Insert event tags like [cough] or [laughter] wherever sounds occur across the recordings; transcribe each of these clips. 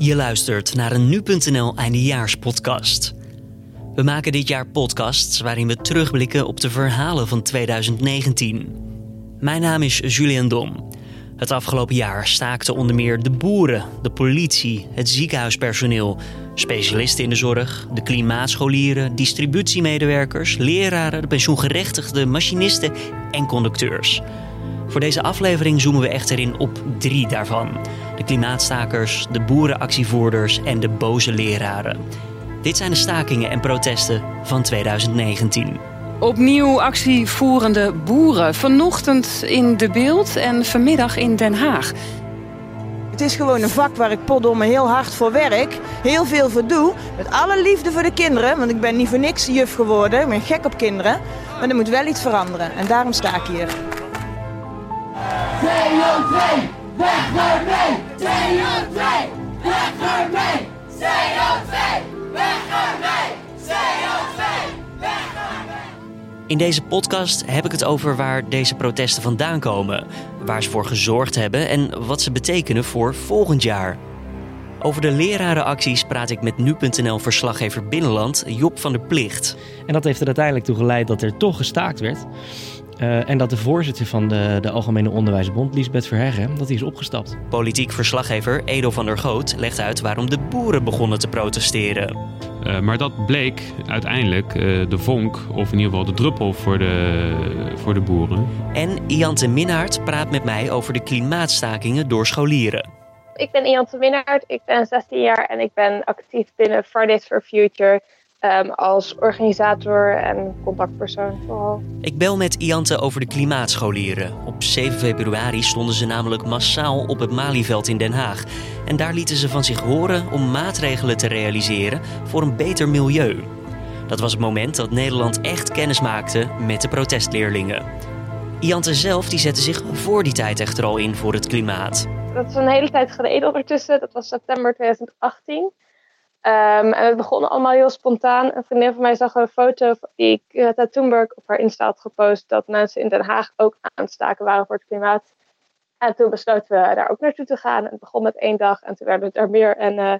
Je luistert naar een nu.nl eindejaarspodcast. We maken dit jaar podcasts waarin we terugblikken op de verhalen van 2019. Mijn naam is Julian Dom. Het afgelopen jaar staakten onder meer de boeren, de politie, het ziekenhuispersoneel, specialisten in de zorg, de klimaatscholieren, distributiemedewerkers, leraren, de pensioengerechtigden, machinisten en conducteurs. Voor deze aflevering zoomen we echter in op drie daarvan: de klimaatstakers, de boerenactievoerders en de boze leraren. Dit zijn de stakingen en protesten van 2019. Opnieuw actievoerende boeren. Vanochtend in De Beeld en vanmiddag in Den Haag. Het is gewoon een vak waar ik potdomme heel hard voor werk. Heel veel voor doe. Met alle liefde voor de kinderen. Want ik ben niet voor niks juf geworden. Ik ben gek op kinderen. Maar er moet wel iets veranderen. En daarom sta ik hier. CO2, weg ermee! CO2, weg ermee! CO2, weg ermee! CO2, weg ermee! In deze podcast heb ik het over waar deze protesten vandaan komen, waar ze voor gezorgd hebben en wat ze betekenen voor volgend jaar. Over de lerarenacties praat ik met nu.nl-verslaggever Binnenland Job van der Plicht. En dat heeft er uiteindelijk toe geleid dat er toch gestaakt werd. Uh, en dat de voorzitter van de, de Algemene Onderwijsbond, Liesbeth Verheggen, dat die is opgestapt. Politiek verslaggever Edo van der Goot legt uit waarom de boeren begonnen te protesteren. Uh, maar dat bleek uiteindelijk uh, de vonk, of in ieder geval de druppel voor de, voor de boeren. En Iante Minnaert praat met mij over de klimaatstakingen door scholieren. Ik ben Iante Minnaert, ik ben 16 jaar en ik ben actief binnen Fridays for Future Um, als organisator en contactpersoon vooral. Ik bel met Iante over de klimaatscholieren. Op 7 februari stonden ze namelijk massaal op het Malieveld in Den Haag. En daar lieten ze van zich horen om maatregelen te realiseren voor een beter milieu. Dat was het moment dat Nederland echt kennis maakte met de protestleerlingen. Iante zelf die zette zich voor die tijd echter al in voor het klimaat. Dat is een hele tijd geleden ondertussen. Dat was september 2018. Um, en het begon allemaal heel spontaan. Een vriendin van mij zag een foto die ik Greta Thunberg op haar Insta had gepost. Dat mensen in Den Haag ook aan het staken waren voor het klimaat. En toen besloten we daar ook naartoe te gaan. En het begon met één dag en toen werden het er meer. En uh,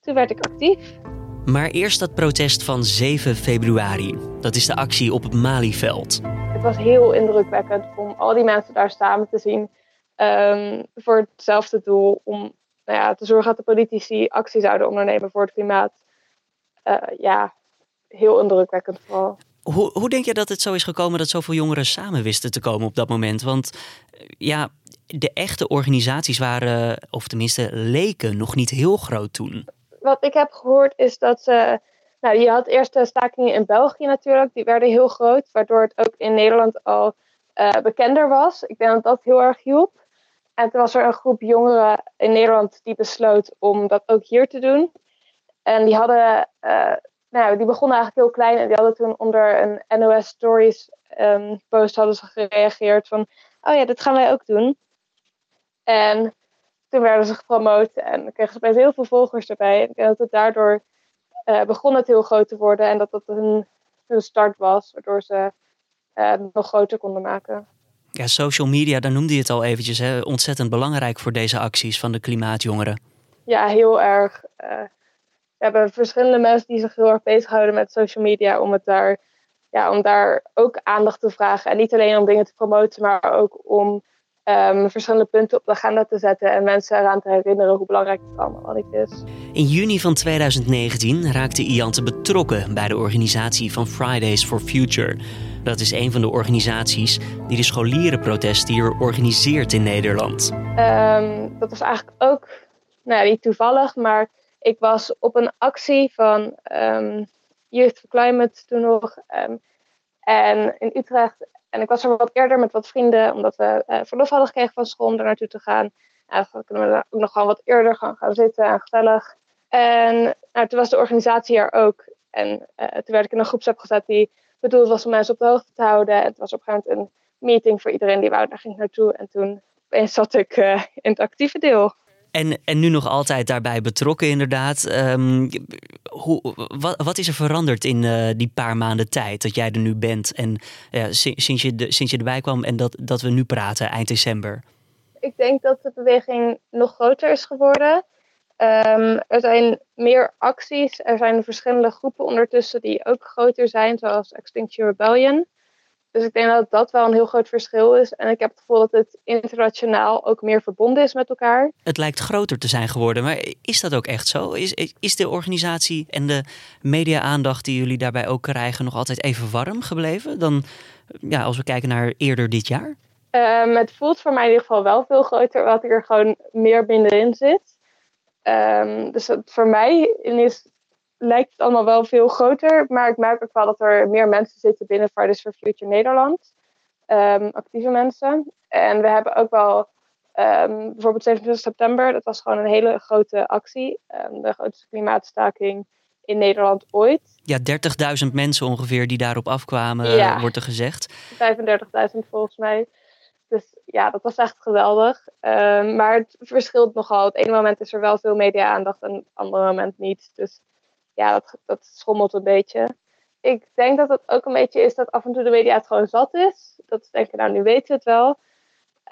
toen werd ik actief. Maar eerst dat protest van 7 februari. Dat is de actie op het Malieveld. Het was heel indrukwekkend om al die mensen daar samen te zien. Um, voor hetzelfde doel. Om nou ja, te zorgen dat de politici actie zouden ondernemen voor het klimaat. Uh, ja, heel indrukwekkend vooral. Hoe, hoe denk je dat het zo is gekomen dat zoveel jongeren samen wisten te komen op dat moment? Want ja, de echte organisaties waren, of tenminste leken, nog niet heel groot toen. Wat ik heb gehoord is dat ze. Nou, je had eerst de stakingen in België natuurlijk, die werden heel groot, waardoor het ook in Nederland al uh, bekender was. Ik denk dat dat heel erg hielp. En toen was er een groep jongeren in Nederland die besloot om dat ook hier te doen. En die hadden, uh, nou, die begonnen eigenlijk heel klein en die hadden toen onder een NOS Stories um, post hadden ze gereageerd van, oh ja, dit gaan wij ook doen. En toen werden ze gepromoot en kregen ze opeens heel veel volgers erbij. En dat het daardoor uh, begon het heel groot te worden en dat dat een start was, waardoor ze uh, nog groter konden maken. Ja, social media, daar noemde je het al eventjes, hè? ontzettend belangrijk voor deze acties van de klimaatjongeren. Ja, heel erg. Uh, we hebben verschillende mensen die zich heel erg bezighouden met social media om, het daar, ja, om daar ook aandacht te vragen. En niet alleen om dingen te promoten, maar ook om um, verschillende punten op de agenda te zetten en mensen eraan te herinneren hoe belangrijk het allemaal niet is. In juni van 2019 raakte Iante betrokken bij de organisatie van Fridays for Future. Dat is een van de organisaties die de scholierenprotest hier organiseert in Nederland. Um, dat was eigenlijk ook nou, niet toevallig, maar ik was op een actie van um, Youth for Climate toen nog. Um, en in Utrecht. En ik was er wat eerder met wat vrienden, omdat we uh, verlof hadden gekregen van school om daar naartoe te gaan. En dan kunnen we ook nog gewoon wat eerder gaan, gaan zitten en gezellig. En nou, toen was de organisatie er ook. En uh, toen werd ik in een groepsapp gezet die bedoeld was om mensen op de hoogte te houden. Het was op een gegeven moment een meeting voor iedereen die wou, daar ging ik naartoe. En toen opeens zat ik uh, in het actieve deel. En, en nu nog altijd daarbij betrokken, inderdaad. Um, hoe, wat, wat, is er veranderd in uh, die paar maanden tijd dat jij er nu bent? En uh, sinds, je de, sinds je erbij kwam en dat, dat we nu praten eind december? Ik denk dat de beweging nog groter is geworden. Ehm, er zijn meer acties. Er zijn verschillende groepen ondertussen die ook groter zijn, zoals Extinction Rebellion. Dus ik denk dat dat wel een heel groot verschil is. En ik heb het gevoel dat het internationaal ook meer verbonden is met elkaar. Het lijkt groter te zijn geworden, maar is dat ook echt zo? Is, is de organisatie en de media-aandacht die jullie daarbij ook krijgen nog altijd even warm gebleven dan ja, als we kijken naar eerder dit jaar? Um, het voelt voor mij in ieder geval wel veel groter, wat ik er gewoon meer binnenin zit. Um, dus voor mij is, lijkt het allemaal wel veel groter. Maar ik merk ook wel dat er meer mensen zitten binnen Fridays for Future Nederland. Um, actieve mensen. En we hebben ook wel bijvoorbeeld 27 september, dat was gewoon een hele grote actie. de grootste klimaatstaking in Nederland ooit. Ja, 30.000 mensen ongeveer die daarop afkwamen, wordt er gezegd. 35.000 volgens mij. Dus ja, dat was echt geweldig. Ehm, maar het verschilt nogal. Het ene moment is er wel veel media-aandacht en het andere moment niet. Dus ja, dat, dat schommelt een beetje. Ik denk dat het ook een beetje is dat af en toe de media het gewoon zat is. Dat ze denken, nou nu weten we het wel.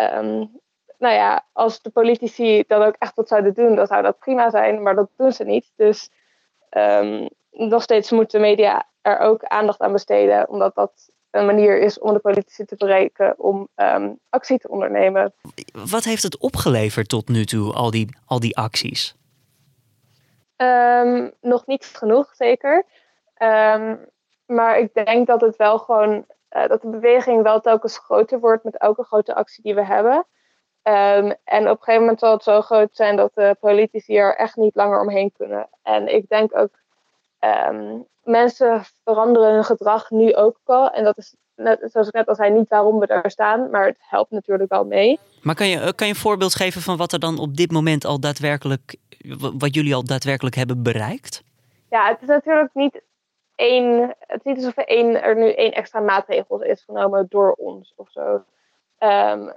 Um, nou ja, als de politici dan ook echt wat zouden doen, dan zou dat prima zijn. Maar dat doen ze niet. Dus um, nog steeds moeten de media er ook aandacht aan besteden. Omdat dat een manier is om de politici te bereiken om um, actie te ondernemen. Wat heeft het opgeleverd tot nu toe, al die, al die acties? Um, nog niet genoeg, zeker. Um, maar ik denk dat het wel gewoon uh, dat de beweging wel telkens groter wordt met elke grote actie die we hebben. en op een gegeven moment zal het zo groot zijn dat de politici er echt niet langer omheen kunnen. En ik denk ook Um, mensen veranderen hun gedrag nu ook al. En dat is, net, zoals ik net al zei, niet waarom we daar staan. Maar het helpt natuurlijk wel mee. Maar kan je, kan je een voorbeeld geven van wat er dan op dit moment al daadwerkelijk... wat jullie al daadwerkelijk hebben bereikt? Ja, het is natuurlijk niet één... Het is niet alsof er, één, er nu één extra maatregel is genomen door ons of zo. Um,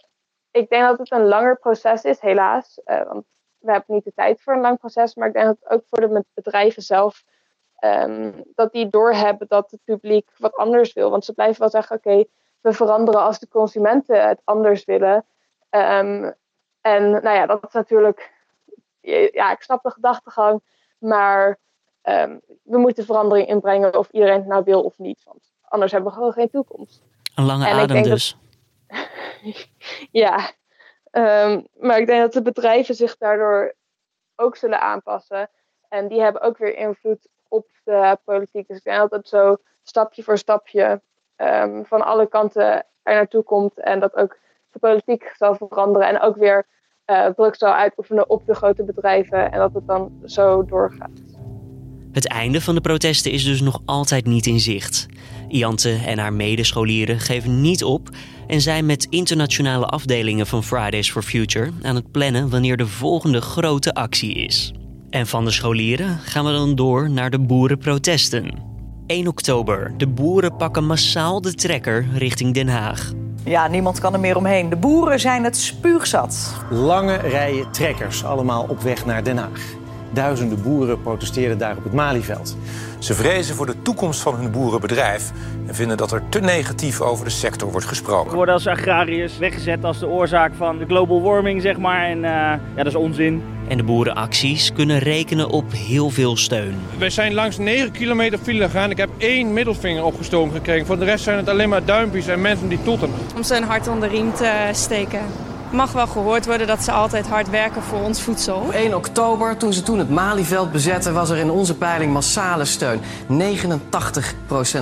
ik denk dat het een langer proces is, helaas. Uh, want we hebben niet de tijd voor een lang proces. Maar ik denk dat het ook voor de bedrijven zelf um, dat die doorhebben dat het publiek wat anders wil. Want ze blijven wel zeggen: oké, we veranderen als de consumenten het anders willen. Um, en nou ja, dat is natuurlijk. Ja, ik snap de gedachtegang, maar um, we moeten verandering inbrengen of iedereen het nou wil of niet. Want anders hebben we gewoon geen toekomst. Een lange en adem dus. Dat... [laughs] ja, maar ik denk dat de bedrijven zich daardoor ook zullen aanpassen. En die hebben ook weer invloed op de politiek. Dus ik denk dat het zo stapje voor stapje um, van alle kanten er naartoe komt. En dat ook de politiek zal veranderen. En ook weer uh, druk zal uitoefenen op de grote bedrijven. En dat het dan zo doorgaat. Het einde van de protesten is dus nog altijd niet in zicht. Iante en haar medescholieren geven niet op en zijn met internationale afdelingen van Fridays for Future aan het plannen wanneer de volgende grote actie is. En van de scholieren gaan we dan door naar de boerenprotesten. 1 oktober. De boeren pakken massaal de trekker richting Den Haag. Ja, niemand kan er meer omheen. De boeren zijn het spuugzat. Lange rijen trekkers, allemaal op weg naar Den Haag. Duizenden boeren protesteerden daar op het Malieveld. Ze vrezen voor de toekomst van hun boerenbedrijf en vinden dat er te negatief over de sector wordt gesproken. We worden als agrariërs weggezet als de oorzaak van de global warming, zeg maar. En uh, ja, dat is onzin. En de boerenacties kunnen rekenen op heel veel steun. We zijn langs 9 kilometer file gegaan. Ik heb één middelvinger opgestoken gekregen. Voor de rest zijn het alleen maar duimpjes en mensen die toeten. Om een hart onder de riem te steken mag wel gehoord worden dat ze altijd hard werken voor ons voedsel. Op 1 oktober, toen ze toen het Malieveld bezetten, was er in onze peiling massale steun. 89%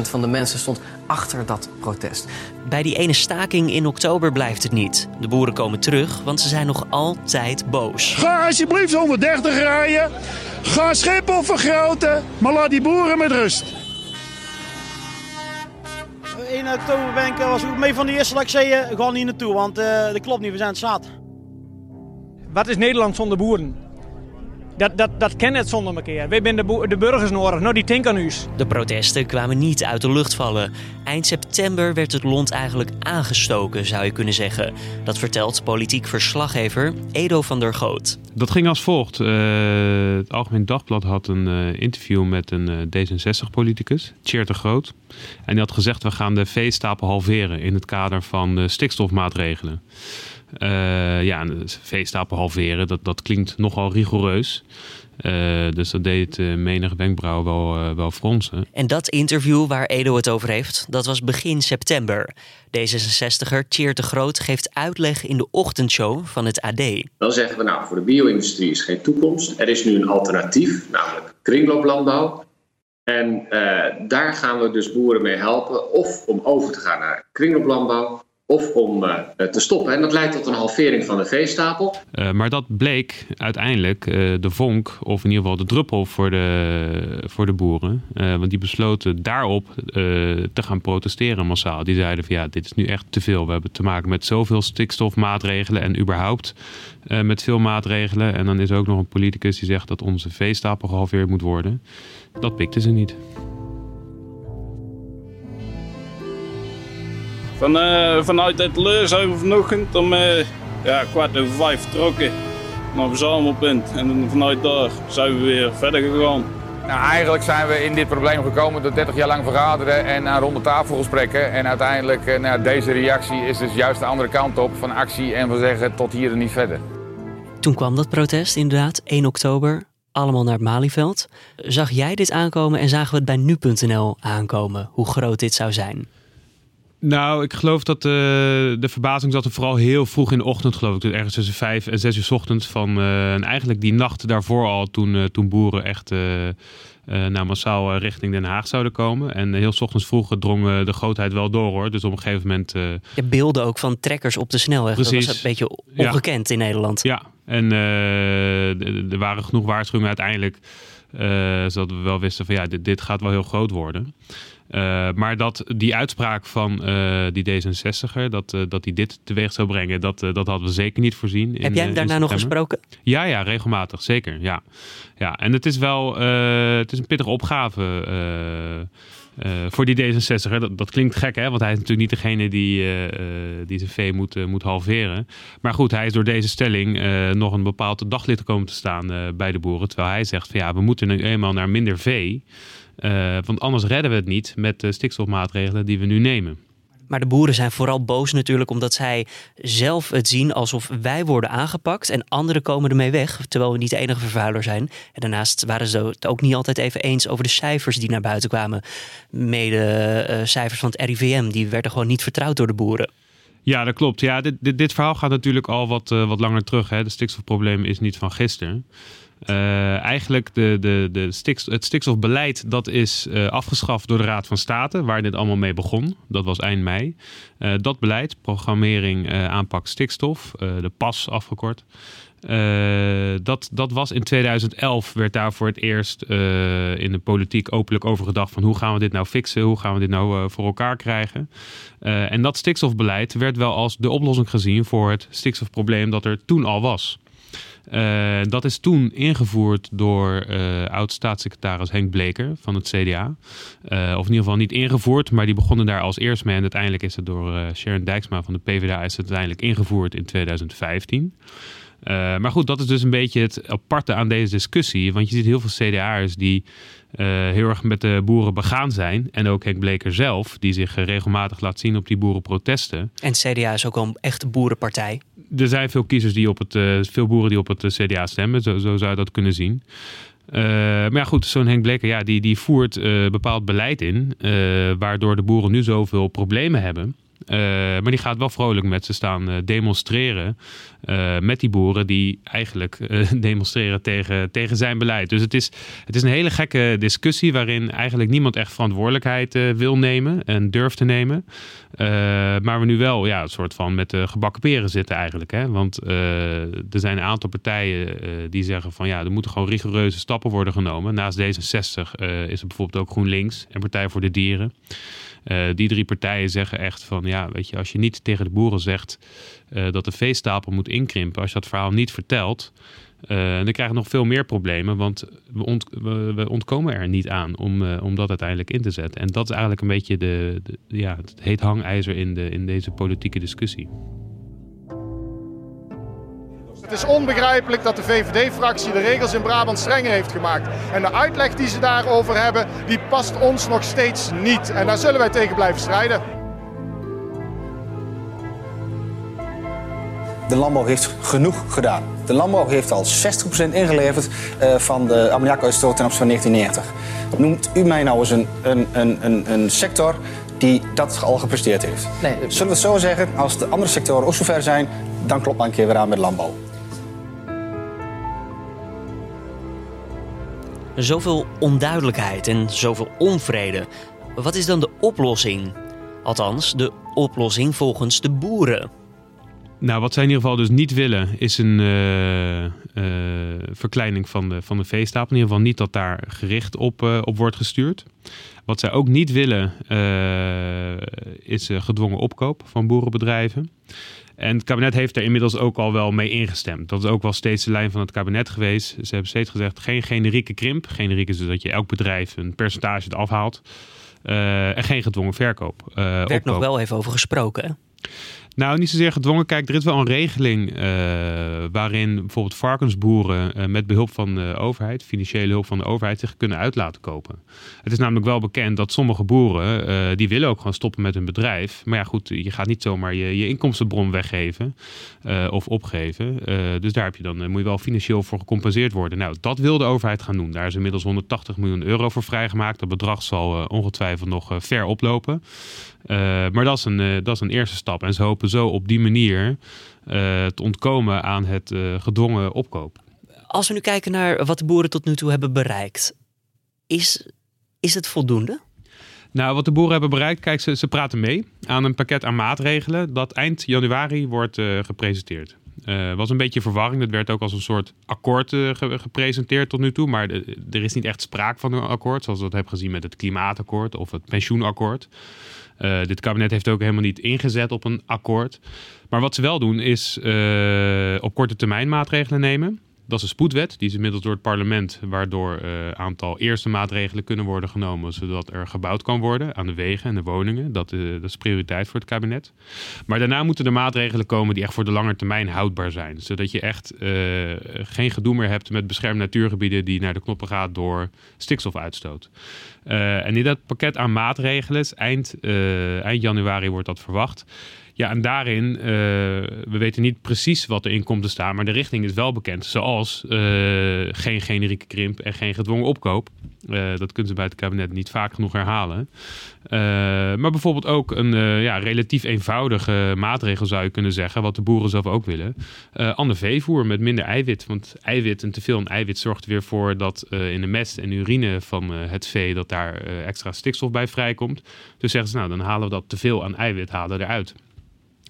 van de mensen stond achter dat protest. Bij die ene staking in oktober blijft het niet. De boeren komen terug, want ze zijn nog altijd boos. Ga alsjeblieft 130 rijden. Ga Schiphol vergroten, maar laat die boeren met rust. 1 oktober ben ik, was ik mee van de eerste dat ik zei, uh, niet naartoe, want uh, dat klopt niet, we zijn zat. Wat is Nederland zonder boeren? Dat, dat, dat ken het zonder elkaar. Wij zijn de, de burgers nodig, nou die aan De protesten kwamen niet uit de lucht vallen. Eind september werd het land eigenlijk aangestoken, zou je kunnen zeggen. Dat vertelt politiek verslaggever Edo van der Goot. Dat ging als volgt. Uh, het Algemeen Dagblad had een uh, interview met een uh, D66-politicus, Tjeerd de Groot. En die had gezegd, we gaan de veestapel halveren in het kader van de stikstofmaatregelen. Uh, ja, veestapel halveren, dat, dat klinkt nogal rigoureus. Uh, dus dat deed uh, menig wenkbrauw wel, wel fronsen. En dat interview waar Edo het over heeft, dat was begin september. D66er Tjeerd de Groot geeft uitleg in de ochtendshow van het AD. Dan zeggen we nou, voor de bio-industrie is geen toekomst. Er is nu een alternatief, namelijk kringlooplandbouw. En daar gaan we dus boeren mee helpen, of om over te gaan naar kringlooplandbouw of om uh, te stoppen. En dat leidt tot een halvering van de veestapel. Uh, maar dat bleek uiteindelijk uh, de vonk, of in ieder geval de druppel voor de, voor de boeren. want die besloten daarop te gaan protesteren massaal. Die zeiden van ja, dit is nu echt te veel. We hebben te maken met zoveel stikstofmaatregelen en überhaupt met veel maatregelen. En dan is er ook nog een politicus die zegt dat onze veestapel gehalveerd moet worden. Dat pikten ze niet. Van, uh, vanuit het Leur zijn we vanochtend om uh, ja, kwart over vijf vertrokken naar verzamelpunt. En vanuit daar zijn we weer verder gegaan. Nou, eigenlijk zijn we in dit probleem gekomen door 30 jaar lang vergaderen en aan ronde tafelgesprekken. En uiteindelijk, uh, nou, deze reactie is dus juist de andere kant op van actie en we zeggen tot hier en niet verder. Toen kwam dat protest inderdaad, 1 oktober, allemaal naar het Malieveld. Zag jij dit aankomen en zagen we het bij nu.nl aankomen, hoe groot dit zou zijn? Nou, ik geloof dat de, de verbazing zat er vooral heel vroeg in de ochtend, geloof ik. Dus ergens tussen vijf en zes uur s ochtends. Van, uh, en eigenlijk die nacht daarvoor al, toen, uh, toen boeren echt uh, nou, massaal richting Den Haag zouden komen. En heel s ochtends vroeg drong de grootheid wel door hoor. Dus op een gegeven moment... Je beelden ook van trekkers op de snelweg. Precies. Dat was een beetje ongekend ja. in Nederland. Ja, en er waren genoeg waarschuwingen uiteindelijk. zodat we wel wisten van ja, dit, dit gaat wel heel groot worden. Uh, maar dat die uitspraak van uh, die D66er, dat, uh, dat die dit teweeg zou brengen, dat, dat hadden we zeker niet voorzien. Heb jij hem daarna nog gesproken? Ja, ja, regelmatig, zeker. Ja. Ja, en het is wel het is een pittige opgave voor die D66er. Dat, dat, klinkt gek, hè? want hij is natuurlijk niet degene die, die zijn vee moet, moet halveren. Maar goed, hij is door deze stelling nog een bepaald daglid komen te staan bij de boeren. Terwijl hij zegt van ja, we moeten nu eenmaal naar minder vee. Uh, want anders redden we het niet met de stikstofmaatregelen die we nu nemen. Maar de boeren zijn vooral boos natuurlijk omdat zij zelf het zien alsof wij worden aangepakt en anderen komen ermee weg, terwijl we niet de enige vervuiler zijn. En daarnaast waren ze het ook niet altijd even eens over de cijfers die naar buiten kwamen. Mede uh, cijfers van het RIVM, die werden gewoon niet vertrouwd door de boeren. Ja, dat klopt. Ja, dit, dit, dit verhaal gaat natuurlijk al wat, uh, wat langer terug. Hè. De stikstofprobleem is niet van gisteren. Uh, eigenlijk de, de, de het stikstofbeleid dat is uh, afgeschaft door de Raad van State, waar dit allemaal mee begon. Dat was eind mei. Uh, dat beleid, programmering aanpak stikstof, de PAS afgekort. dat, dat was in 2011, werd daar voor het eerst in de politiek openlijk over gedacht van hoe gaan we dit nou fixen, hoe gaan we dit nou voor elkaar krijgen. en dat stikstofbeleid werd wel als de oplossing gezien voor het stikstofprobleem dat er toen al was. Uh, dat is toen ingevoerd door uh, oud-staatssecretaris Henk Bleker van het CDA. Uh, of in ieder geval niet ingevoerd, maar die begonnen daar als eerst mee. En uiteindelijk is het door Sharon Dijksma van de PvdA is uiteindelijk ingevoerd in 2015. Maar goed, dat is dus een beetje het aparte aan deze discussie. Want je ziet heel veel CDA'ers die heel erg met de boeren begaan zijn. En ook Henk Bleker zelf, die zich regelmatig laat zien op die boerenprotesten. En CDA is ook wel een echte boerenpartij er zijn veel kiezers die op het, veel boeren die op het CDA stemmen. Zo, zo, zou je dat kunnen zien. Maar ja, goed, zo'n Henk Bleker, ja, die, die voert bepaald beleid in. waardoor de boeren nu zoveel problemen hebben. Uh, maar die gaat wel vrolijk met ze staan uh, demonstreren. Uh, met die boeren die eigenlijk [laughs] demonstreren tegen, tegen zijn beleid. Dus het is, het is een hele gekke discussie waarin eigenlijk niemand echt verantwoordelijkheid wil nemen en durft te nemen. maar we nu wel ja, een soort van met de gebakken peren zitten eigenlijk. Hè? Want er zijn een aantal partijen die zeggen van ja, er moeten gewoon rigoureuze stappen worden genomen. Naast D66 is er bijvoorbeeld ook GroenLinks en Partij voor de Dieren. Uh, die drie partijen zeggen echt van ja, weet je, als je niet tegen de boeren zegt uh, dat de veestapel moet inkrimpen, als je dat verhaal niet vertelt, uh, dan krijg je nog veel meer problemen, want we, ont we, we ontkomen er niet aan om, om dat uiteindelijk in te zetten. En dat is eigenlijk een beetje de, de, ja, het heet hangijzer in, de, in deze politieke discussie. Het is onbegrijpelijk dat de VVD-fractie de regels in Brabant strenger heeft gemaakt. En de uitleg die ze daarover hebben, die past ons nog steeds niet. En daar zullen wij tegen blijven strijden. de landbouw heeft genoeg gedaan. De landbouw heeft al 60% ingeleverd uh, van de ammoniakuitstoot ten opzichte van 1990. Noemt u mij nou eens een, een, een, een, een sector die dat al gepresteerd heeft? Nee. Zullen we het zo zeggen, als de andere sectoren ook zover zijn, dan klopt maar een keer weer aan met landbouw. Zoveel onduidelijkheid en zoveel onvrede. Wat is dan de oplossing? Althans, de oplossing volgens de boeren. Nou, wat zij in ieder geval dus niet willen, is een uh, uh, verkleining van de, van de veestapel. In ieder geval niet dat daar gericht op, uh, op wordt gestuurd. Wat zij ook niet willen, is gedwongen opkoop van boerenbedrijven. En het kabinet heeft er inmiddels ook al wel mee ingestemd. Dat is ook wel steeds de lijn van het kabinet geweest. Ze hebben steeds gezegd, geen generieke krimp. Generiek is dus dat je elk bedrijf een percentage afhaalt. en geen gedwongen verkoop. Uh, er werd nog wel even over gesproken, hè? Nou, niet zozeer gedwongen. Kijk, er is wel een regeling uh, waarin bijvoorbeeld varkensboeren uh, met behulp van de overheid, financiële hulp van de overheid, zich kunnen uit laten kopen. Het is namelijk wel bekend dat sommige boeren, uh, die willen ook gewoon stoppen met hun bedrijf. Maar ja, goed, je gaat niet zomaar je, je inkomstenbron weggeven of opgeven. dus daar heb je dan, moet je wel financieel voor gecompenseerd worden. Nou, dat wil de overheid gaan doen. Daar is inmiddels 180 miljoen euro voor vrijgemaakt. Dat bedrag zal ongetwijfeld nog ver oplopen. Maar dat is, een, dat is een eerste stap. En ze hopen zo op die manier uh, te ontkomen aan het gedwongen opkoop. Als we nu kijken naar wat de boeren tot nu toe hebben bereikt, is, is het voldoende? Nou, wat de boeren hebben bereikt, kijk, ze, ze praten mee aan een pakket aan maatregelen dat eind januari wordt uh, gepresenteerd. Uh, was een beetje verwarring. Dat werd ook als een soort akkoord uh, gepresenteerd tot nu toe. Maar er is niet echt sprake van een akkoord. Zoals we dat hebben gezien met het klimaatakkoord of het pensioenakkoord. Uh, dit kabinet heeft ook helemaal niet ingezet op een akkoord. Maar wat ze wel doen is uh, op korte termijn maatregelen nemen. Dat is een spoedwet, die is inmiddels door het parlement, waardoor een uh, aantal eerste maatregelen kunnen worden genomen, zodat er gebouwd kan worden aan de wegen en de woningen. Dat, uh, dat is prioriteit voor het kabinet. Maar daarna moeten er maatregelen komen die echt voor de lange termijn houdbaar zijn. Zodat je echt uh, geen gedoe meer hebt met beschermde natuurgebieden die naar de knoppen gaat door stikstofuitstoot. en in dat pakket aan maatregelen, eind, eind januari wordt dat verwacht. Ja, en daarin, uh, we weten niet precies wat erin komt te staan, maar de richting is wel bekend. Zoals uh, geen generieke krimp en geen gedwongen opkoop. Uh, dat kunnen ze bij het kabinet niet vaak genoeg herhalen. maar bijvoorbeeld ook een ja, relatief eenvoudige maatregel zou je kunnen zeggen, wat de boeren zelf ook willen. ander veevoer met minder eiwit. Want eiwit en te veel aan eiwit zorgt er weer voor dat in de mest en urine van het vee, dat daar extra stikstof bij vrijkomt. Dus zeggen ze, nou dan halen we dat te veel aan eiwit halen eruit.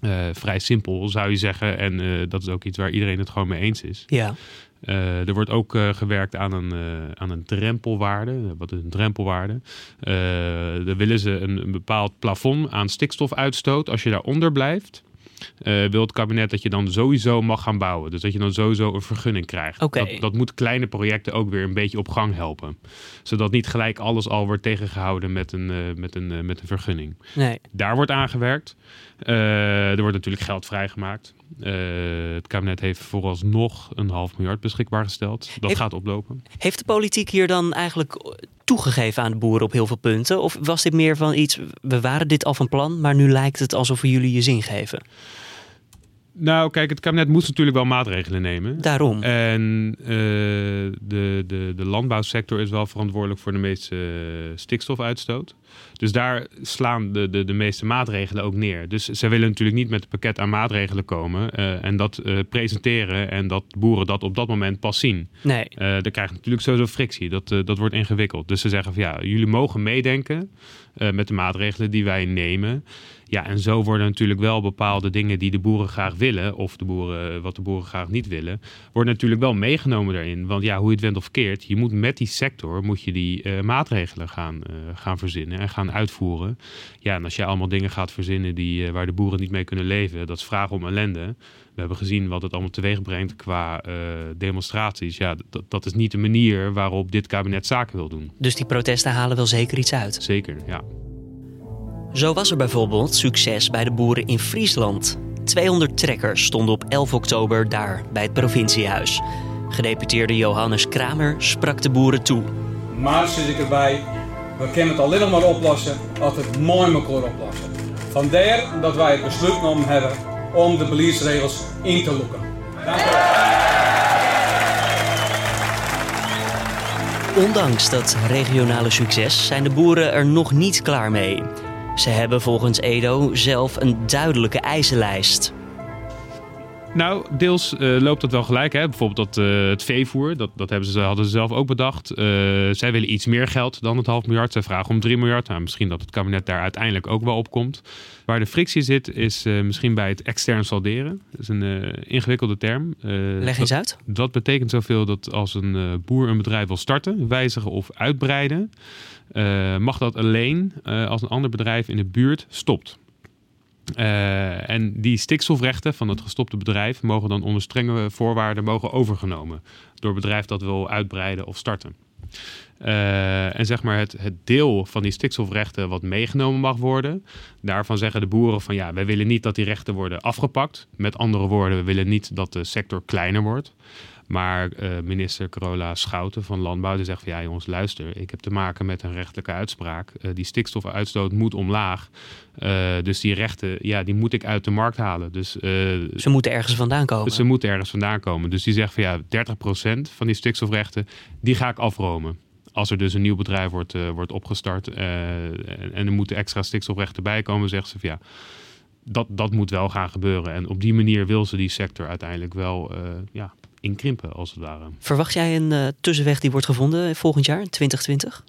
Uh, vrij simpel zou je zeggen. En uh, dat is ook iets waar iedereen het gewoon mee eens is. Ja. Uh, er wordt ook gewerkt aan een, aan een drempelwaarde. Wat is een drempelwaarde? dan willen ze een, een, bepaald plafond aan stikstofuitstoot. Als je daaronder blijft, uh, wil het kabinet dat je dan sowieso mag gaan bouwen. Dus dat je dan sowieso een vergunning krijgt. Okay. Dat, dat moet kleine projecten ook weer een beetje op gang helpen. Zodat niet gelijk alles al wordt tegengehouden met een, uh, met een, uh, met een vergunning. Nee. Daar wordt aangewerkt. er wordt natuurlijk geld vrijgemaakt. Het kabinet heeft vooralsnog een half miljard beschikbaar gesteld. Dat heeft, gaat oplopen. Heeft de politiek hier dan eigenlijk toegegeven aan de boeren op heel veel punten? Of was dit meer van iets, we waren dit al van plan, maar nu lijkt het alsof we jullie je zin geven? Nou, kijk, het kabinet moet natuurlijk wel maatregelen nemen. Daarom. En uh, de, de, de landbouwsector is wel verantwoordelijk voor de meeste stikstofuitstoot. Dus daar slaan de, de, de meeste maatregelen ook neer. Dus ze willen natuurlijk niet met een pakket aan maatregelen komen uh, en dat uh, presenteren en dat boeren dat op dat moment pas zien. Nee. Uh, dan krijg je natuurlijk sowieso frictie. Dat, dat wordt ingewikkeld. Dus ze zeggen van ja, jullie mogen meedenken met de maatregelen die wij nemen. Ja, en zo worden natuurlijk wel bepaalde dingen die de boeren graag willen, of de boeren, wat de boeren graag niet willen, worden natuurlijk wel meegenomen daarin. Want ja, hoe je het went of keert, je moet met die sector moet je die uh, maatregelen gaan, uh, gaan verzinnen en gaan uitvoeren. Ja, en als je allemaal dingen gaat verzinnen die, uh, waar de boeren niet mee kunnen leven, dat is vraag om ellende. We hebben gezien wat het allemaal teweeg brengt qua demonstraties. Ja, dat, dat is niet de manier waarop dit kabinet zaken wil doen. Dus die protesten halen wel zeker iets uit? Zeker, ja. Zo was er bijvoorbeeld succes bij de boeren in Friesland. 200 trekkers stonden op 11 oktober daar bij het provinciehuis. Gedeputeerde Johannes Kramer sprak de boeren toe. Maar zit ik erbij, we kunnen het alleen nog maar oplossen als het mooi elkaar oplossen. Vandaar dat wij het besluit genomen hebben om de beleidsregels in te loeken. Ondanks dat regionale succes zijn de boeren er nog niet klaar mee. Ze hebben volgens Edo zelf een duidelijke eisenlijst. Nou, deels eh, loopt dat wel gelijk. Hè? Bijvoorbeeld dat, eh, het veevoer, dat, dat hebben ze, hadden ze zelf ook bedacht. Eh, zij willen iets meer geld dan het half miljard. Zij vragen om 3 miljard. Nou, misschien dat het kabinet daar uiteindelijk ook wel op komt. Waar de frictie zit, is misschien bij het extern salderen. Dat is een ingewikkelde term. Leg eens dat, uit. Dat betekent zoveel dat als een boer een bedrijf wil starten, wijzigen of uitbreiden, mag dat alleen als een ander bedrijf in de buurt stopt. Uh, en die stikstofrechten van het gestopte bedrijf mogen dan onder strenge voorwaarden mogen overgenomen door bedrijf dat wil uitbreiden of starten. Uh, en zeg maar het, het deel van die stikstofrechten wat meegenomen mag worden, daarvan zeggen de boeren van ja, wij willen niet dat die rechten worden afgepakt. Met andere woorden, we willen niet dat de sector kleiner wordt. Maar uh, minister Carola Schouten van Landbouw die zegt van ja jongens luister, ik heb te maken met een rechtelijke uitspraak. Uh, die stikstofuitstoot moet omlaag. Uh, dus die rechten, ja, die moet ik uit de markt halen. Dus, ze moeten ergens vandaan komen. Ze moeten ergens vandaan komen. Dus die zegt van ja, 30% van die stikstofrechten, die ga ik afromen. Als er dus een nieuw bedrijf wordt, wordt opgestart en, en er moeten extra stikstofrechten bij komen, zegt ze van ja dat, dat moet wel gaan gebeuren. En op die manier wil ze die sector uiteindelijk wel uh, ja, inkrimpen, als het ware. Verwacht jij een uh, tussenweg die wordt gevonden volgend jaar, 2020?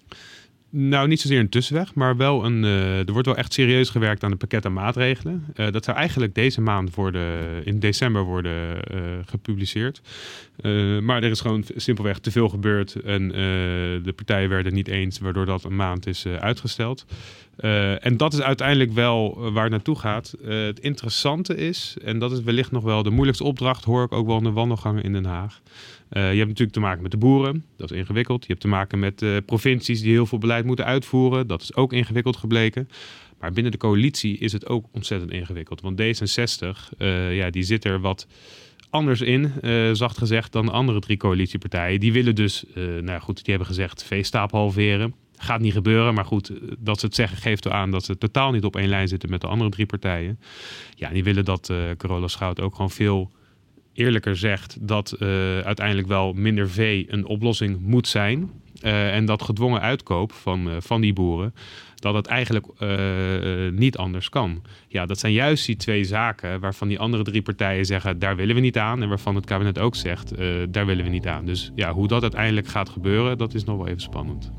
Nou, niet zozeer een tussenweg, maar wel een. Uh, er wordt wel echt serieus gewerkt aan een pakket aan maatregelen. Uh, dat zou eigenlijk deze maand worden, in december worden uh, gepubliceerd. maar er is gewoon simpelweg te veel gebeurd en de partijen werden niet eens, waardoor dat een maand is uitgesteld. en dat is uiteindelijk wel waar het naartoe gaat. het interessante is, en dat is wellicht nog wel de moeilijkste opdracht, hoor ik ook wel in de wandelgangen in Den Haag. Uh, je hebt natuurlijk te maken met de boeren, dat is ingewikkeld. Je hebt te maken met uh, provincies die heel veel beleid moeten uitvoeren, dat is ook ingewikkeld gebleken. Maar binnen de coalitie is het ook ontzettend ingewikkeld. Want D66, uh, ja, die zit er wat anders in, zacht gezegd, dan de andere drie coalitiepartijen. Die willen dus, nou goed, die hebben gezegd veestapel halveren. Gaat niet gebeuren, maar goed, dat ze het zeggen geeft aan dat ze totaal niet op één lijn zitten met de andere drie partijen. Ja, die willen dat Carola Schout ook gewoon veel eerlijker zegt dat uh, uiteindelijk wel minder vee een oplossing moet zijn. Uh, en dat gedwongen uitkoop van, uh, van die boeren, dat het eigenlijk niet anders kan. Ja, dat zijn juist die twee zaken waarvan die andere drie partijen zeggen, daar willen we niet aan. En waarvan het kabinet ook zegt, daar willen we niet aan. Dus ja, hoe dat uiteindelijk gaat gebeuren, dat is nog wel even spannend.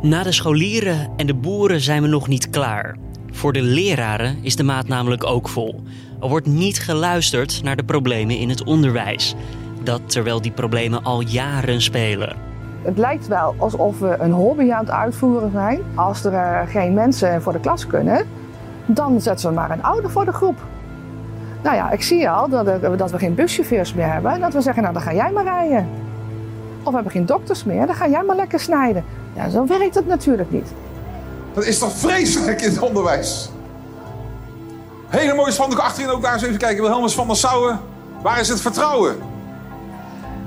Na de scholieren en de boeren zijn we nog niet klaar. Voor de leraren is de maat namelijk ook vol. Er wordt niet geluisterd naar de problemen in het onderwijs. Dat terwijl die problemen al jaren spelen. Het lijkt wel alsof we een hobby aan het uitvoeren zijn. Als er uh, geen mensen voor de klas kunnen, dan zetten we maar een ouder voor de groep. Nou ja, ik zie al dat, er, dat we geen buschauffeurs meer hebben. En dat we zeggen, nou dan ga jij maar rijden. Of we hebben geen dokters meer, dan ga jij maar lekker snijden. Ja, zo werkt het natuurlijk niet. Dat is toch vreselijk in het onderwijs? Hele mooie spandoek achterin ook daar eens even kijken. Wilhelmus van der Sauwen. Waar is het vertrouwen?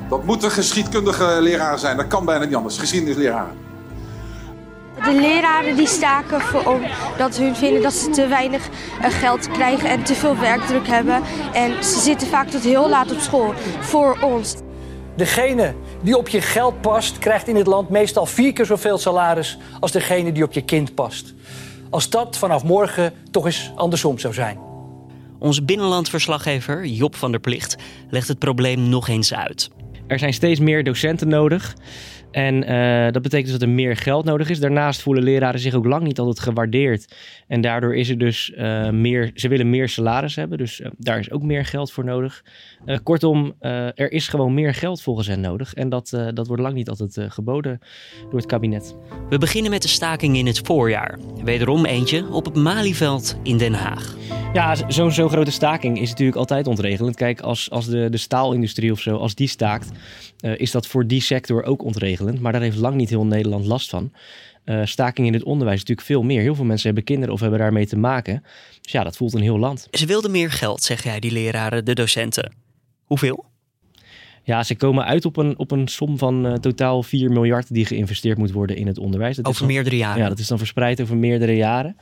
Dat moeten geschiedkundige leraren zijn. Dat kan bijna niet anders. Geschiedenisleraren. De leraren die staken voor omdat hun vinden dat ze te weinig eh, geld krijgen en te veel werkdruk hebben. En ze zitten vaak tot heel laat op school voor ons. Degene die op je geld past, krijgt in dit land meestal vier keer zoveel salaris als degene die op je kind past. Als dat vanaf morgen toch eens andersom zou zijn. Onze binnenlandverslaggever Job van der Plicht legt het probleem nog eens uit. Er zijn steeds meer docenten nodig. En uh, dat betekent dus dat er meer geld nodig is. Daarnaast voelen leraren zich ook lang niet altijd gewaardeerd. En daardoor is er dus uh, meer, ze willen meer salaris hebben. Dus uh, daar is ook meer geld voor nodig. kortom, er is gewoon meer geld volgens hen nodig. En dat, dat wordt lang niet altijd geboden door het kabinet. We beginnen met de staking in het voorjaar. Wederom eentje op het Malieveld in Den Haag. Ja, zo'n zo grote staking is natuurlijk altijd ontregelend. Kijk, als, als de, de staalindustrie of zo, als die staakt, is dat voor die sector ook ontregelend maar daar heeft lang niet heel Nederland last van. Uh, staking in het onderwijs natuurlijk veel meer. Heel veel mensen hebben kinderen of hebben daarmee te maken. Dus ja, dat voelt een heel land. Ze wilden meer geld, zeg jij, die leraren, de docenten. Hoeveel? Ja, ze komen uit op een, op een som van uh, totaal 4 miljard die geïnvesteerd moet worden in het onderwijs. Dat over dan, meerdere jaren? Ja, dat is dan verspreid over meerdere jaren.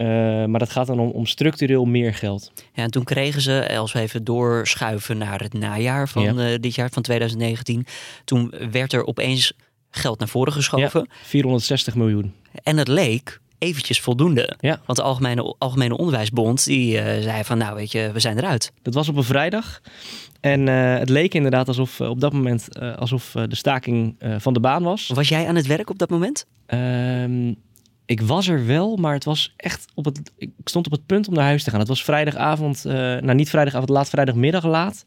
Eh, maar dat gaat dan om, om structureel meer geld. Ja, en toen kregen ze, als we even doorschuiven naar het najaar van Ja. eh, dit jaar, van 2019. Toen werd er opeens geld naar voren geschoven. 460 miljoen. En het leek eventjes voldoende. Ja. Want de Algemene, Algemene Onderwijsbond die eh, zei van nou weet je, we zijn eruit. Dat was op een vrijdag. En het leek inderdaad alsof op dat moment alsof de staking van de baan was. Was jij aan het werk op dat moment? Ik was er wel, maar het was echt op het. Ik stond op het punt om naar huis te gaan. Het was vrijdagavond, eh, nou niet vrijdagavond, laat vrijdagmiddag laat.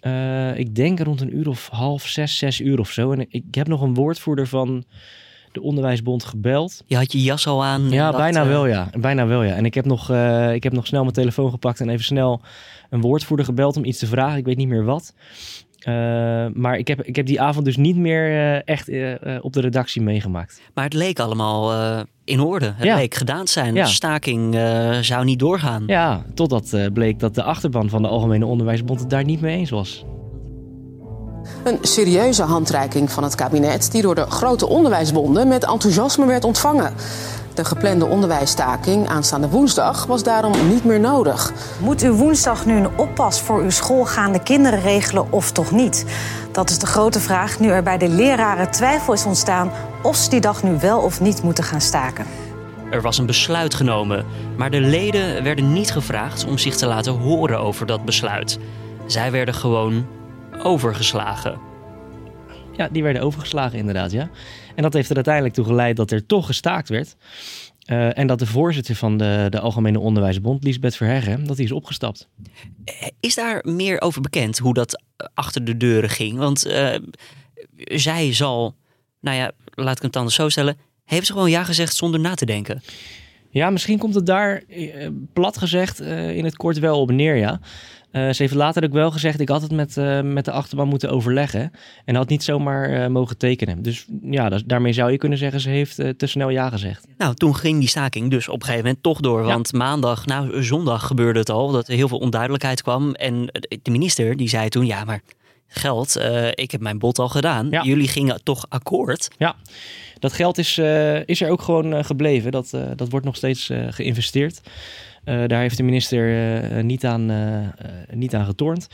Eh, ik denk rond een uur of half zes, zes uur of zo. En ik, ik heb nog een woordvoerder van de Onderwijsbond gebeld. Je had je jas al aan. Ja, dacht, bijna eh, wel ja. Bijna wel ja. En ik heb, nog, ik heb nog snel mijn telefoon gepakt en even snel een woordvoerder gebeld om iets te vragen. Ik weet niet meer wat. Eh, maar ik heb, ik heb die avond dus niet meer eh, echt eh, op de redactie meegemaakt. Maar het leek allemaal eh, in orde. Het Ja. leek gedaan te zijn. Ja. De staking eh, zou niet doorgaan. Ja, totdat eh, bleek dat de achterban van de Algemene Onderwijsbond het daar niet mee eens was. Een serieuze handreiking van het kabinet die door de grote onderwijsbonden met enthousiasme werd ontvangen. De geplande onderwijsstaking aanstaande woensdag was daarom niet meer nodig. Moet u woensdag nu een oppas voor uw schoolgaande kinderen regelen of toch niet? Dat is de grote vraag nu er bij de leraren twijfel is ontstaan of ze die dag nu wel of niet moeten gaan staken. Er was een besluit genomen, maar de leden werden niet gevraagd om zich te laten horen over dat besluit. Zij werden gewoon overgeslagen. Ja, die werden overgeslagen inderdaad, ja. En dat heeft er uiteindelijk toe geleid dat er toch gestaakt werd. Eh, en dat de voorzitter van de, de Algemene Onderwijsbond, Lisbeth Verheggen, dat die is opgestapt. Is daar meer over bekend hoe dat achter de deuren ging? Want eh, zij zal, nou ja, laat ik het anders zo stellen, heeft ze gewoon ja gezegd zonder na te denken. Ja, misschien komt het daar eh, plat gezegd eh, in het kort wel op neer, ja. Eh, ze heeft later ook wel gezegd, ik had het met, eh, met de achterban moeten overleggen. En had niet zomaar eh, mogen tekenen. Dus ja, dat- daarmee zou je kunnen zeggen, ze heeft te snel ja gezegd. Nou, toen ging die staking dus op een gegeven moment toch door. Want maandag, nou zondag gebeurde het al, dat er heel veel onduidelijkheid kwam. En de minister die zei toen, ja maar geld, ik heb mijn bod al gedaan. Jullie gingen toch akkoord? Ja, dat geld is, is er ook gewoon gebleven. Dat, dat wordt nog steeds geïnvesteerd. Eh, daar heeft de minister eh, niet, aan, eh, eh, niet aan getornd.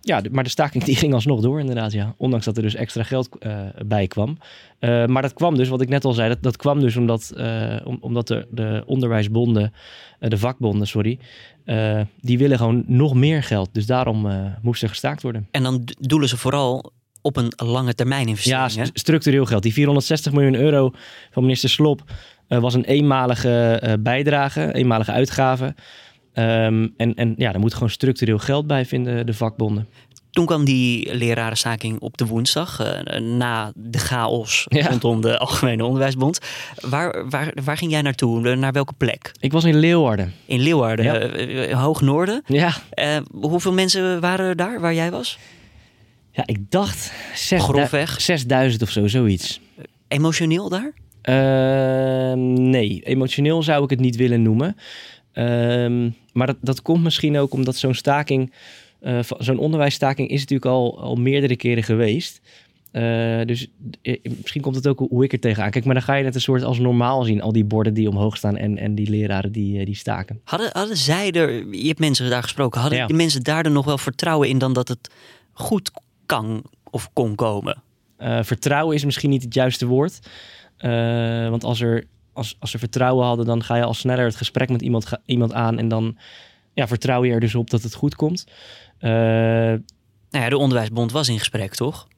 Ja, maar de staking die [laughs] ging alsnog door inderdaad, ja. Ondanks dat er dus extra geld eh, bij kwam. Eh, maar dat kwam dus, wat ik net al zei, dat, dat kwam dus omdat, eh, om- omdat de, de onderwijsbonden, eh, de vakbonden, sorry, eh, die willen gewoon nog meer geld. Dus daarom eh, moest er gestaakt worden. En dan doelen ze vooral op een lange termijn investering. Ja, st- structureel geld. Die 460 miljoen euro van minister Slop eh, was een eenmalige eh, bijdrage, eenmalige uitgave. Ehm, en, en ja, daar moet gewoon structureel geld bij, vinden de vakbonden. Toen kwam die lerarenstaking op de woensdag, eh, na de chaos Ja. rondom de Algemene Onderwijsbond. Waar, waar, waar ging jij naartoe? Naar welke plek? Ik was in Leeuwarden. In Leeuwarden, Ja. eh, eh, Hoog Noorden. Ja. Eh, hoeveel mensen waren er daar waar jij was? Ja, ik dacht zes Grofweg. 6000 of zo, zoiets. Emotioneel daar? Ehm, nee, emotioneel zou ik het niet willen noemen. Ehm, maar dat, dat komt misschien ook omdat zo'n staking, eh, zo'n onderwijsstaking is natuurlijk al, al meerdere keren geweest. Eh, dus eh, misschien komt het ook hoe ik er tegenaan kijk. Maar dan ga je het een soort als normaal zien. Al die borden die omhoog staan en, en die leraren die, die staken. Hadden, hadden zij er, je hebt mensen daar gesproken, hadden Ja. die mensen daar dan nog wel vertrouwen in dan dat het goed kan of kon komen? Vertrouwen is misschien niet het juiste woord. Eh, want als, er, als, als ze vertrouwen hadden, dan ga je al sneller het gesprek met iemand, ga- iemand aan. En dan ja, vertrouw je er dus op dat het goed komt. Eh, nou ja, de Onderwijsbond was in gesprek, toch?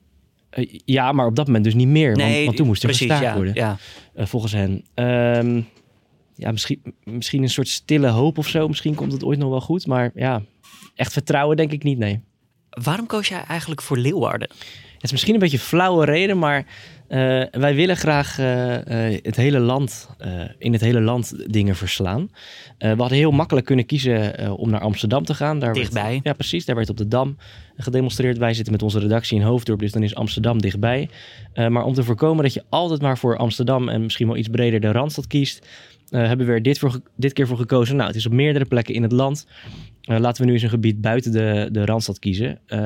Eh, ja, maar op dat moment dus niet meer. want, Nee, want toen moest er precies, ja, worden. ja. Volgens hen. Ehm, ja, misschien, misschien een soort stille hoop of zo. Misschien komt het ooit nog wel goed. Maar ja, echt vertrouwen denk ik niet, nee. Waarom koos jij eigenlijk voor Leeuwarden? Het is misschien een beetje een flauwe reden, maar eh, wij willen graag eh, eh, het hele land, in het hele land dingen verslaan. We hadden heel makkelijk kunnen kiezen om naar Amsterdam te gaan. Daar werd- Dichtbij. ja, precies. Daar werd op de Dam gedemonstreerd. Wij zitten met onze redactie in Hoofddorp, dus dan is Amsterdam dichtbij. Maar om te voorkomen dat je altijd maar voor Amsterdam en misschien wel iets breder de Randstad kiest, hebben we er dit, voor, dit keer voor gekozen. Nou, het is op meerdere plekken in het land. Eh, laten we nu eens een gebied buiten de, de Randstad kiezen. Eh,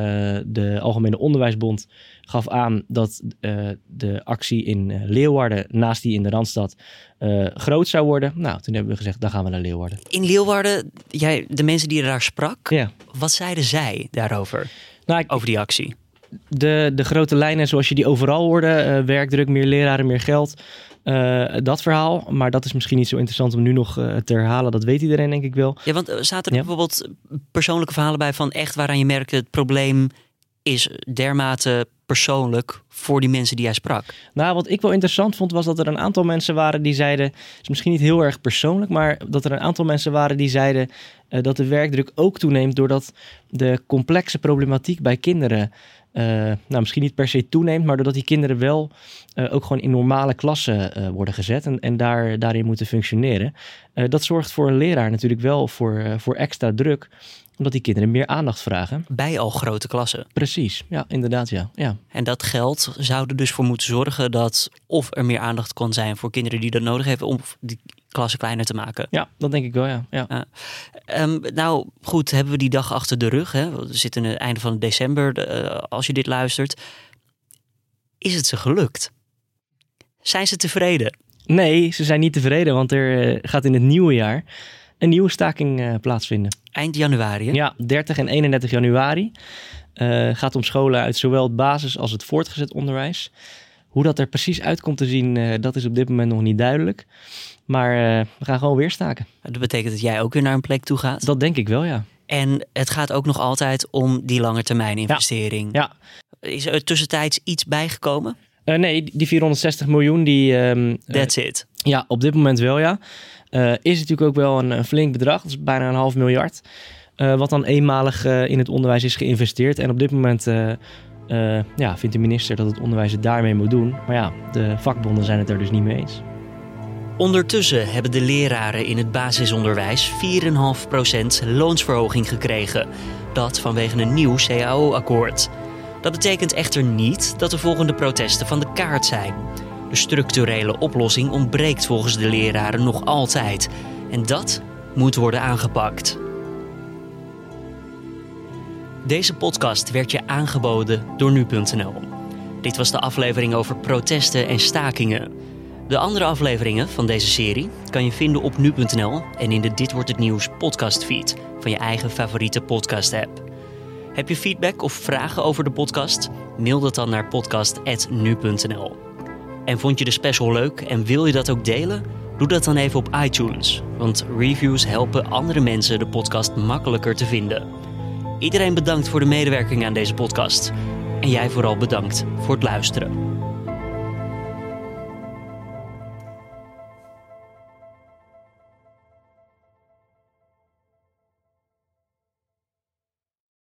de Algemene Onderwijsbond gaf aan dat eh, de actie in Leeuwarden naast die in de Randstad groot zou worden. Nou, toen hebben we gezegd, dan gaan we naar Leeuwarden. In Leeuwarden, jij, de mensen die je daar sprak, Ja. wat zeiden zij daarover? Nou, over die actie? De, de grote lijnen zoals je die overal hoorde, eh, werkdruk, meer leraren, meer geld. eh, dat verhaal, maar dat is misschien niet zo interessant om nu nog eh, te herhalen. Dat weet iedereen denk ik wel. Ja, want zaten er bijvoorbeeld persoonlijke verhalen bij van echt waaraan je merkte het probleem is dermate persoonlijk voor die mensen die jij sprak? Nou, wat ik wel interessant vond, was dat er een aantal mensen waren die zeiden, het is misschien niet heel erg persoonlijk, maar dat er een aantal mensen waren die zeiden dat de werkdruk ook toeneemt doordat de complexe problematiek bij kinderen, nou misschien niet per se toeneemt, maar doordat die kinderen wel eh, ook gewoon in normale klassen eh, worden gezet en, en daar, daarin moeten functioneren. Eh, dat zorgt voor een leraar natuurlijk wel voor, eh, voor extra druk, omdat die kinderen meer aandacht vragen. Bij al grote klassen. Precies, ja, inderdaad, ja. ja. En dat geld zou er dus voor moeten zorgen dat of er meer aandacht kon zijn voor kinderen die dat nodig hebben om die klassen kleiner te maken. Ja, dat denk ik wel, ja. ja. Ehm, nou goed, hebben we die dag achter de rug. Hè? We zitten in het einde van december eh, als je dit luistert. Is het ze gelukt? Zijn ze tevreden? Nee, ze zijn niet tevreden, want er eh, gaat in het nieuwe jaar een nieuwe staking eh, plaatsvinden. Eind januari, hè? Ja, 30 en 31 januari. Gaat om scholen uit zowel het basis- als het voortgezet onderwijs. Hoe dat er precies uit komt te zien, eh, dat is op dit moment nog niet duidelijk. Maar eh, we gaan gewoon weer staken. Dat betekent dat jij ook weer naar een plek toe gaat? Dat denk ik wel, ja. En het gaat ook nog altijd om die lange termijn investering. Ja. Is er tussentijds iets bijgekomen? Eh, nee, die 460 miljoen, die... ehm, That's it. Ja, op dit moment wel, ja. Is natuurlijk ook wel een, een flink bedrag. Dat is bijna een half miljard. Wat dan eenmalig in het onderwijs is geïnvesteerd. En op dit moment eh, ja, vindt de minister dat het onderwijs het daarmee moet doen. Maar ja, de vakbonden zijn het er dus niet mee eens. Ondertussen hebben de leraren in het basisonderwijs 4,5% loonsverhoging gekregen. Dat vanwege een nieuw CAO-akkoord. Dat betekent echter niet dat de volgende protesten van de kaart zijn. De structurele oplossing ontbreekt volgens de leraren nog altijd. En dat moet worden aangepakt. Deze podcast werd je aangeboden door nu.nl. Dit was de aflevering over protesten en stakingen. De andere afleveringen van deze serie kan je vinden op nu.nl en in de Dit wordt het nieuws podcastfeed van je eigen favoriete podcast app. Heb je feedback of vragen over de podcast? Mail dat dan naar podcast@nu.nl. En vond je de special leuk en wil je dat ook delen? Doe dat dan even op iTunes, want reviews helpen andere mensen de podcast makkelijker te vinden. Iedereen bedankt voor de medewerking aan deze podcast. En jij vooral bedankt voor het luisteren.